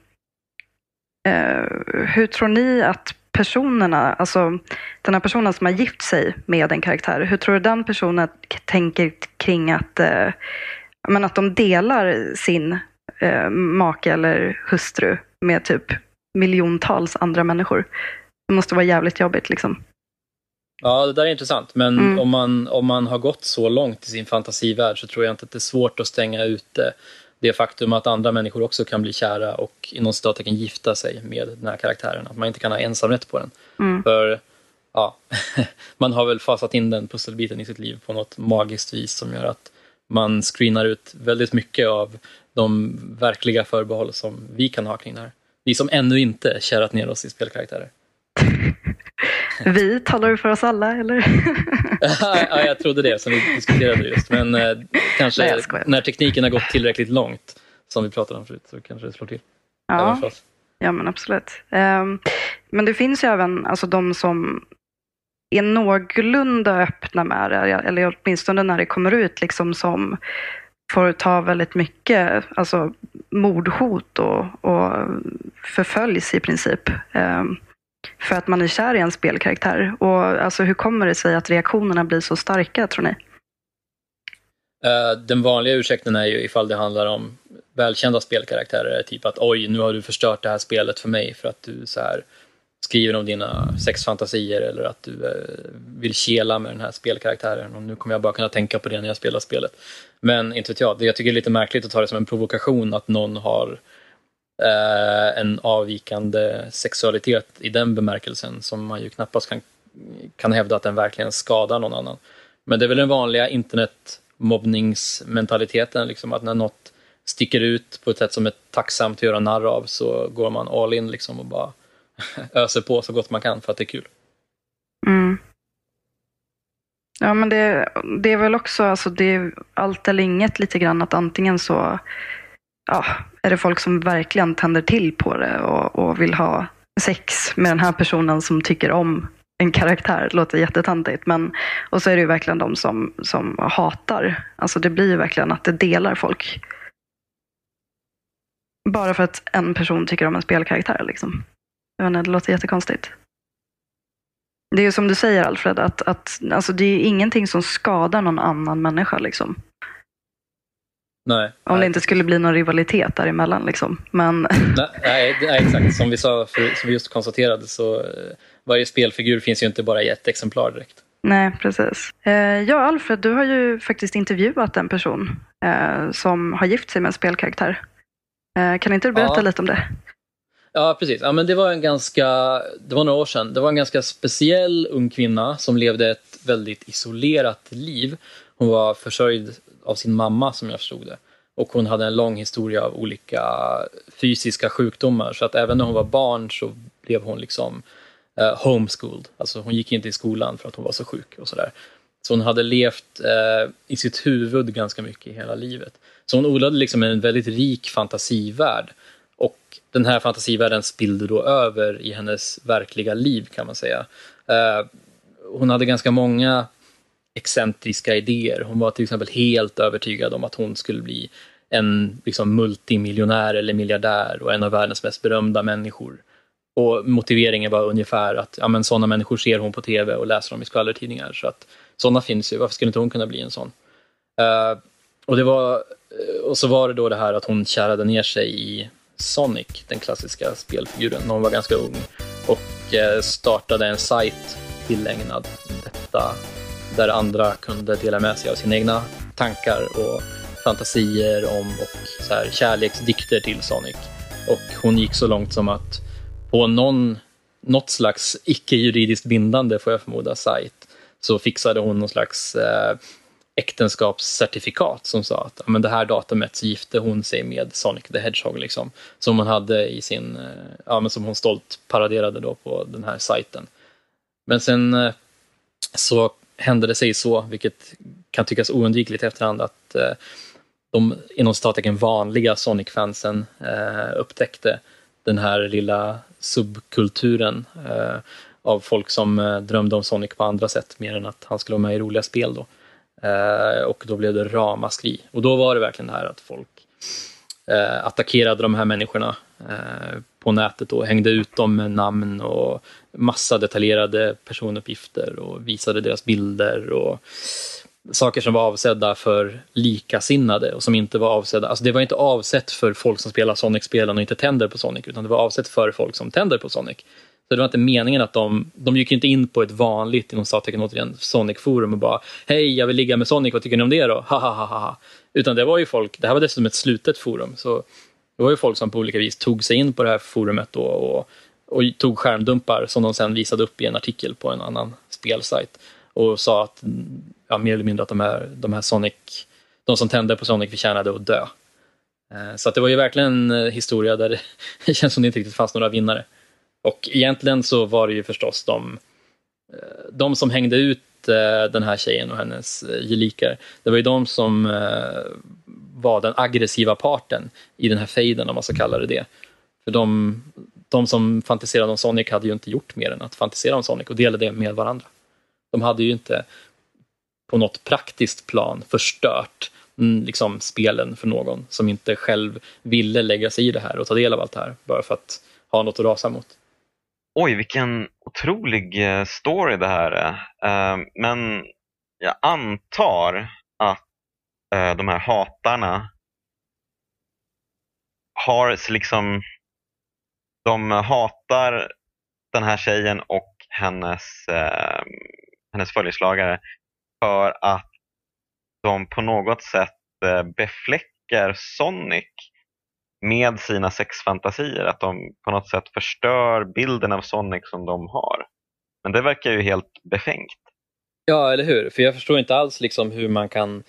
eh, hur tror ni att personerna, alltså den här personen som har gift sig med en karaktär, hur tror du den personen tänker kring att, eh, men att de delar sin eh, make eller hustru med typ miljontals andra människor? Det måste vara jävligt jobbigt liksom. Ja, det där är intressant. Men Mm. om, man, om man har gått så långt i sin fantasivärld så tror jag inte att det är svårt att stänga ute det faktum att andra människor också kan bli kära och inom citattecken gifta sig med den här karaktären. Att man inte kan ha ensamrätt på den. Mm. För ja, <laughs> man har väl fasat in den pusselbiten i sitt liv på något magiskt vis som gör att man screenar ut väldigt mycket av de verkliga förbehåll som vi kan ha kring det här. Vi som ännu inte kärat ner oss i spelkaraktärer. Vi talar för oss alla, eller? <laughs> ja, jag trodde det som vi diskuterade just. Men eh, kanske Nej, när tekniken har gått tillräckligt långt, som vi pratade om förut, så kanske det slår till. Ja, ja, men absolut. Ehm, men det finns ju även alltså, de som är någorlunda öppna med det, eller åtminstone när det kommer ut, liksom som får ta väldigt mycket alltså, mordhot och, och förföljs i princip. ehm, för att man är kär i en spelkaraktär. Och alltså, hur kommer det sig att reaktionerna blir så starka, tror ni? Eh, den vanliga ursäkten är ju ifall det handlar om välkända spelkaraktärer, typ att oj, nu har du förstört det här spelet för mig för att du så här skriver om dina sexfantasier eller att du eh, vill kela med den här spelkaraktären och nu kommer jag bara kunna tänka på det när jag spelar spelet. Men inte vet jag, det jag tycker det är lite märkligt att ta det som en provokation att någon har eh, en avvikande sexualitet i den bemärkelsen som man ju knappast kan, kan hävda att den verkligen skadar någon annan. Men det är väl den vanliga internetmobbningsmentaliteten, liksom, att när något sticker ut på ett sätt som är tacksamt att göra narr av så går man all in liksom, och bara <laughs> öser på så gott man kan för att det är kul. Mm. Ja, men det, det är väl också alltså det är allt eller inget lite grann att antingen så ja, är det folk som verkligen tänder till på det och, och vill ha sex med den här personen som tycker om en karaktär. Det låter jättetantigt. Men, och så är det ju verkligen de som, som hatar. Alltså det blir ju verkligen att det delar folk. Bara för att en person tycker om en spelkaraktär. Liksom. Jag vet inte, det låter jättekonstigt. Det är ju som du säger Alfred, att, att alltså, det är ingenting som skadar någon annan människa. Liksom. Nej, Om nej. det inte skulle bli någon rivalitet däremellan. Liksom. Men <laughs> Nej, nej, nej, exakt. Som vi, sa, för, som vi just konstaterade så eh, varje spelfigur finns ju inte bara i ett exemplar direkt. nej, precis. Eh, ja, Alfred, du har ju faktiskt intervjuat en person eh, som har gift sig med en spelkaraktär. Kan inte du berätta Ja. lite om det? Ja, precis. Ja, men det var en ganska, det var några år sedan. Det var en ganska speciell ung kvinna som levde ett väldigt isolerat liv. Hon var försörjd av sin mamma som jag förstod det. Och hon hade en lång historia av olika fysiska sjukdomar. Så att även när hon var barn så blev hon liksom eh, homeschooled. Alltså hon gick inte i skolan för att hon var så sjuk och sådär. Så hon hade levt eh, i sitt huvud ganska mycket i hela livet. Så hon odlade liksom en väldigt rik fantasivärld. Och den här fantasivärlden spillde då över i hennes verkliga liv kan man säga. Eh, hon hade ganska många excentriska idéer. Hon var till exempel helt övertygad om att hon skulle bli en liksom, multimiljonär eller miljardär och en av världens mest berömda människor. Och motiveringen var ungefär att ja, men sådana människor ser hon på tv och läser om i skvallertidningar. Så att sådana finns ju, varför skulle inte hon kunna bli en sån? Uh, och, det var, eh, och så var det då det här att hon kärade ner sig i Sonic, den klassiska spelfiguren, när hon var ganska ung. Och eh, startade en sajt tillägnad detta, där andra kunde dela med sig av sina egna tankar och fantasier om och så här, kärleksdikter till Sonic. Och hon gick så långt som att på någon, något slags icke-juridiskt bindande, får jag förmoda, sajt så fixade hon någon slags eh, äktenskapscertifikat som sa att men det här datumet så gifte hon sig med Sonic the Hedgehog. Liksom, som hon hade i sin, eh, ja, men som hon stolt paraderade då på den här sajten. Men sen eh, så hände det sig så, vilket kan tyckas oundvikligt i efterhand, att eh, de inom citattecken vanliga Sonic-fansen eh, upptäckte den här lilla subkulturen eh, av folk som eh, drömde om Sonic på andra sätt, mer än att han skulle vara med i roliga spel. Då. Eh, och då blev det ramaskri. Och då var det verkligen det här att folk eh, attackerade de här människorna eh, på nätet och hängde ut dem med namn och massa detaljerade personuppgifter och visade deras bilder och saker som var avsedda för likasinnade och som inte var avsedda, alltså det var inte avsett för folk som spelar Sonic-spelen och inte tänder på Sonic, utan det var avsett för folk som tänder på Sonic. Så det var inte meningen att de, de gick inte in på ett vanligt, inom citattecken återigen, Sonic-forum och bara Hej, jag vill ligga med Sonic, vad tycker ni om det då? Ha, ha, ha, ha. Utan det var ju folk, det här var dessutom ett slutet forum, så det var ju folk som på olika vis tog sig in på det här forumet då och, och tog skärmdumpar som de sen visade upp i en artikel på en annan spelsajt och sa att, ja, mer eller mindre att de här, de här Sonic, de som tände på Sonic förtjänade att dö. Eh, så att det var ju verkligen en historia där <laughs> det, känns som det inte riktigt fanns några vinnare. Och egentligen så var det ju förstås de, eh, de som hängde ut Eh, den här tjejen och hennes eh, gelikar. Det var ju de som eh, var den aggressiva parten i den här fejden om man ska kalla det det. För de, de som fantiserade om Sonic hade ju inte gjort mer än att fantisera om Sonic och dela det med varandra. De hade ju inte på något praktiskt plan förstört mm, liksom, spelen för någon som inte själv ville lägga sig i det här och ta del av allt det här bara för att ha något att rasa mot. Oj, vilken otrolig eh, story det här är. Eh, men jag antar att eh, de här hatarna har liksom, de hatar den här tjejen och hennes, eh, hennes följeslagare för att de på något sätt eh, befläckar Sonic med sina sexfantasier. Att de på något sätt förstör bilden av Sonic som de har. Men det verkar ju helt befängt. Ja, eller hur? För jag förstår inte alls liksom hur man kan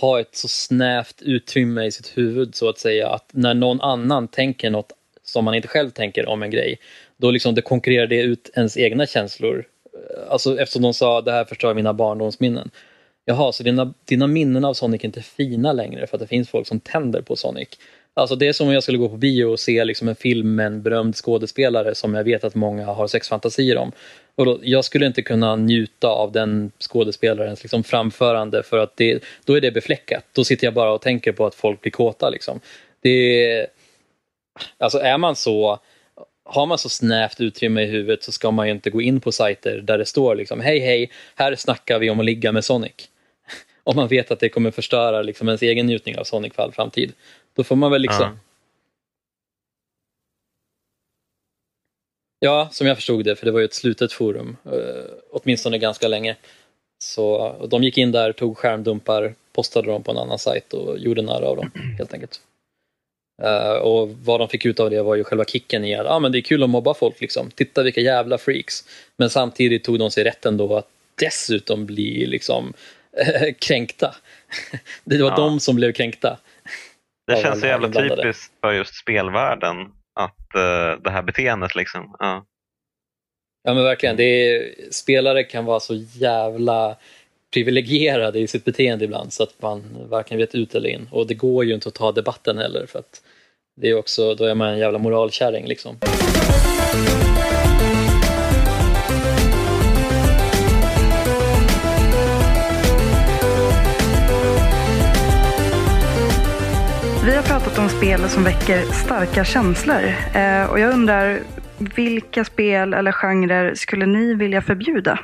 ha ett så snävt utrymme i sitt huvud så att säga att när någon annan tänker något som man inte själv tänker om en grej, då liksom det konkurrerar det ut ens egna känslor. Eh, alltså eftersom de sa det här förstör mina barndomsminnen. Jaha, så dina, dina minnen av Sonic är inte fina längre för att det finns folk som tänder på Sonic. Alltså det är som om jag skulle gå på bio och se liksom en film med en berömd skådespelare som jag vet att många har sexfantasier om. Och då, jag skulle inte kunna njuta av den skådespelarens liksom framförande för att det, då är det befläckat. Då sitter jag bara och tänker på att folk blir kåta. Liksom. Det, alltså är man så har man så snävt utrymme i huvudet så ska man ju inte gå in på sajter där det står liksom hej hej, här snackar vi om att ligga med Sonic. <laughs> Om man vet att det kommer förstöra liksom ens egen njutning av Sonic för all framtid. Då får man väl liksom... Ja. ja, som jag förstod det, för det var ju ett slutet forum, eh, åtminstone ganska länge. Så de gick in där, tog skärmdumpar, postade dem på en annan sajt och gjorde narr av dem helt enkelt. Uh, och vad de fick ut av det var ju själva kicken i att ah, men det är kul att mobba folk. Liksom. Titta vilka jävla freaks. Men samtidigt tog de sig rätten då att dessutom bli liksom, <laughs> kränkta. <laughs> det var ja. de som blev kränkta. Det känns så jävla typiskt för just spelvärlden att uh, det här beteendet. Liksom. Ja. ja men verkligen. Är, spelare kan vara så jävla privilegierade i sitt beteende ibland så att man varken vet ut eller in. Och det går ju inte att ta debatten heller för att det är också, då är man en jävla moralkärring liksom. Spel som väcker starka känslor eh, och jag undrar vilka spel eller genrer skulle ni vilja förbjuda?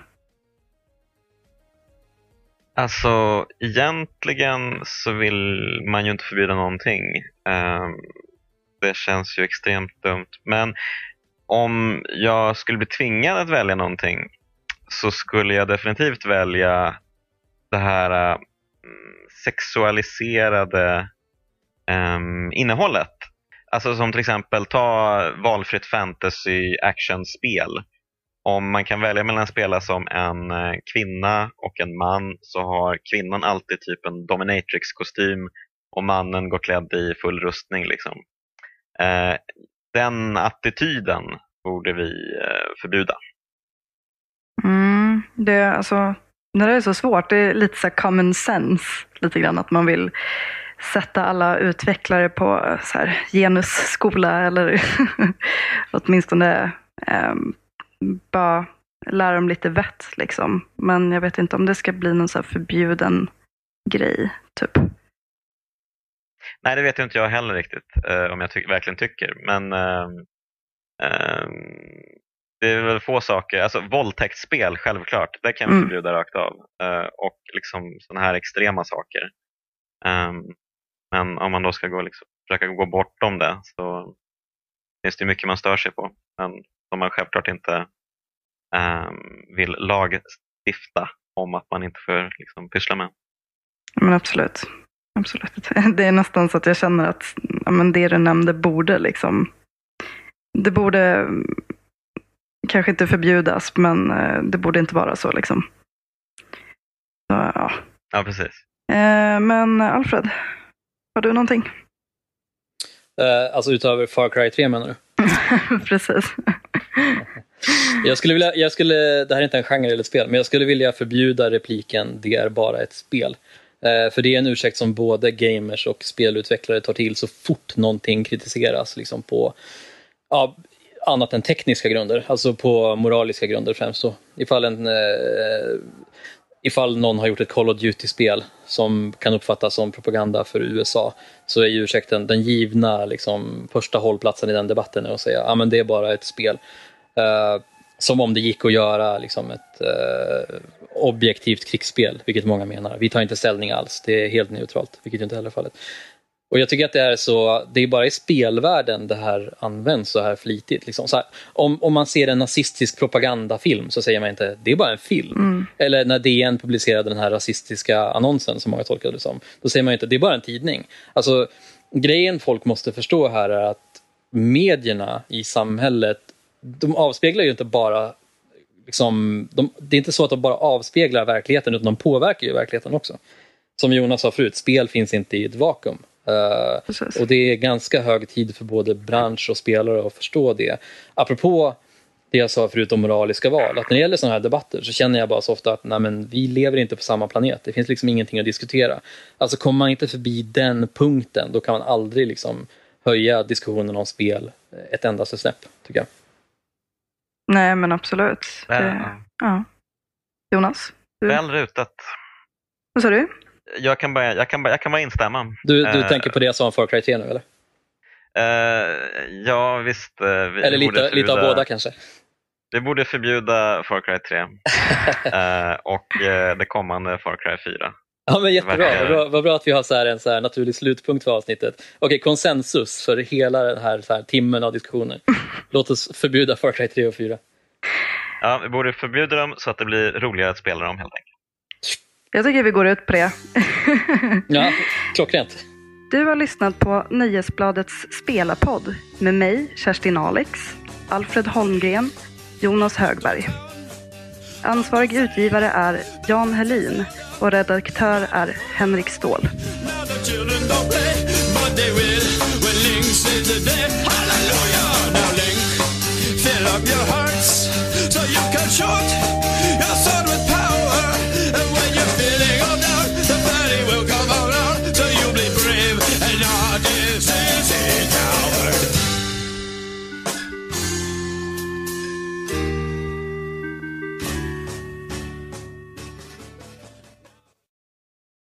Alltså egentligen så vill man ju inte förbjuda någonting. Ehm, det känns ju extremt dumt. Men om jag skulle bli tvingad att välja någonting så skulle jag definitivt välja det här eh, mm, sexualiserade um, innehållet. Alltså som till exempel ta valfritt fantasy actionspel om man kan välja mellan att spela som en eh, kvinna och en man så har kvinnan alltid typ en dominatrix-kostym och mannen går klädd i full rustning. Liksom. Eh, den attityden borde vi eh, förbjuda. Mm, det, alltså, det är så svårt. Det är lite så common sense. Lite grann att man vill sätta alla utvecklare på så här, genusskola eller <laughs> åtminstone um, bara lära dem lite vett liksom. Men jag vet inte om det ska bli någon så förbjuden grej, typ. Nej, det vet inte jag heller riktigt eh, om jag ty verkligen tycker. Men eh, eh, det är väl få saker. Alltså våldtäktsspel, självklart, det kan vi mm. förbjuda rakt av. Eh, och liksom sådana här extrema saker. Ehm, men om man då ska gå, liksom, försöka gå bortom det så finns det mycket man stör sig på. Men som man självklart inte um, vill lagstifta om att man inte får liksom, pyssla med. Men absolut. absolut. <laughs> Det är nästan så att jag känner att ja, men det du nämnde borde liksom det borde kanske inte förbjudas, men eh, det borde inte vara så liksom. Så, ja. ja, precis. Eh, men Alfred, har du någonting? Eh, alltså utöver Far Cry 3 menar du? <laughs> precis. jag skulle vilja, jag skulle, det här är inte en genre eller ett spel, men jag skulle vilja förbjuda repliken “det är bara ett spel”. Eh, för det är en ursäkt som både gamers och spelutvecklare tar till så fort någonting kritiseras liksom på ja, annat än tekniska grunder, alltså på moraliska grunder främst. Då. Ifall, en, eh, ifall någon har gjort ett Call of Duty-spel som kan uppfattas som propaganda för USA så är ju ursäkten den givna liksom, första hållplatsen i den debatten är att säga att ah, det är bara ett spel. Uh, som om det gick att göra liksom, ett uh, objektivt krigsspel, vilket många menar. Vi tar inte ställning alls, det är helt neutralt, vilket inte heller är fallet. Och jag tycker att det är så, det är bara i spelvärlden det här används så här flitigt. Liksom. Så här, om, om man ser en nazistisk propagandafilm så säger man inte det är bara en film. Mm. Eller när DN publicerade den här rasistiska annonsen som många tolkade det som, då säger man inte det är bara en tidning. Alltså, grejen folk måste förstå här är att medierna i samhället, de avspeglar ju inte bara Liksom, de, det är inte så att de bara avspeglar verkligheten utan de påverkar ju verkligheten också. Som Jonas sa förut, spel finns inte i ett vakuum. Uh, och det är ganska hög tid för både bransch och spelare att förstå det. Apropå det jag sa förut om moraliska val, att när det gäller sådana här debatter så känner jag bara så ofta att nej, men, vi lever inte på samma planet. Det finns liksom ingenting att diskutera. Alltså kommer man inte förbi den punkten, då kan man aldrig liksom höja diskussionen om spel ett endaste snäpp, tycker jag. Nej, men absolut. Det, ja. Jonas? Du? Väl rutat. Vad sa du? Jag kan bara, jag kan bara, jag kan bara instämma. Du, du uh, tänker på det jag sa om Far Cry 3 nu eller? Uh, ja visst. Uh, eller lite, förbjuda, lite av båda kanske? Vi borde förbjuda Far Cry 3 <laughs> och det kommande Far Cry 4. Ja men jättebra, vad bra, vad bra att vi har så en så här naturlig slutpunkt för avsnittet. Okej, konsensus för hela den här, här timmen av diskussioner. Låt oss förbjuda Far Cry 3 och 4. Ja, vi borde förbjuda dem så att det blir roligare att spela dem helt enkelt. Jag tycker vi går ut på det. ja, <laughs> klockrent. Du har lyssnat på Nöjesbladets spelarpodd med mig, Kerstin Alex, Alfred Holmgren, Jonas Högberg. Ansvarig utgivare är Jan Helin och redaktör är Henrik Ståhl.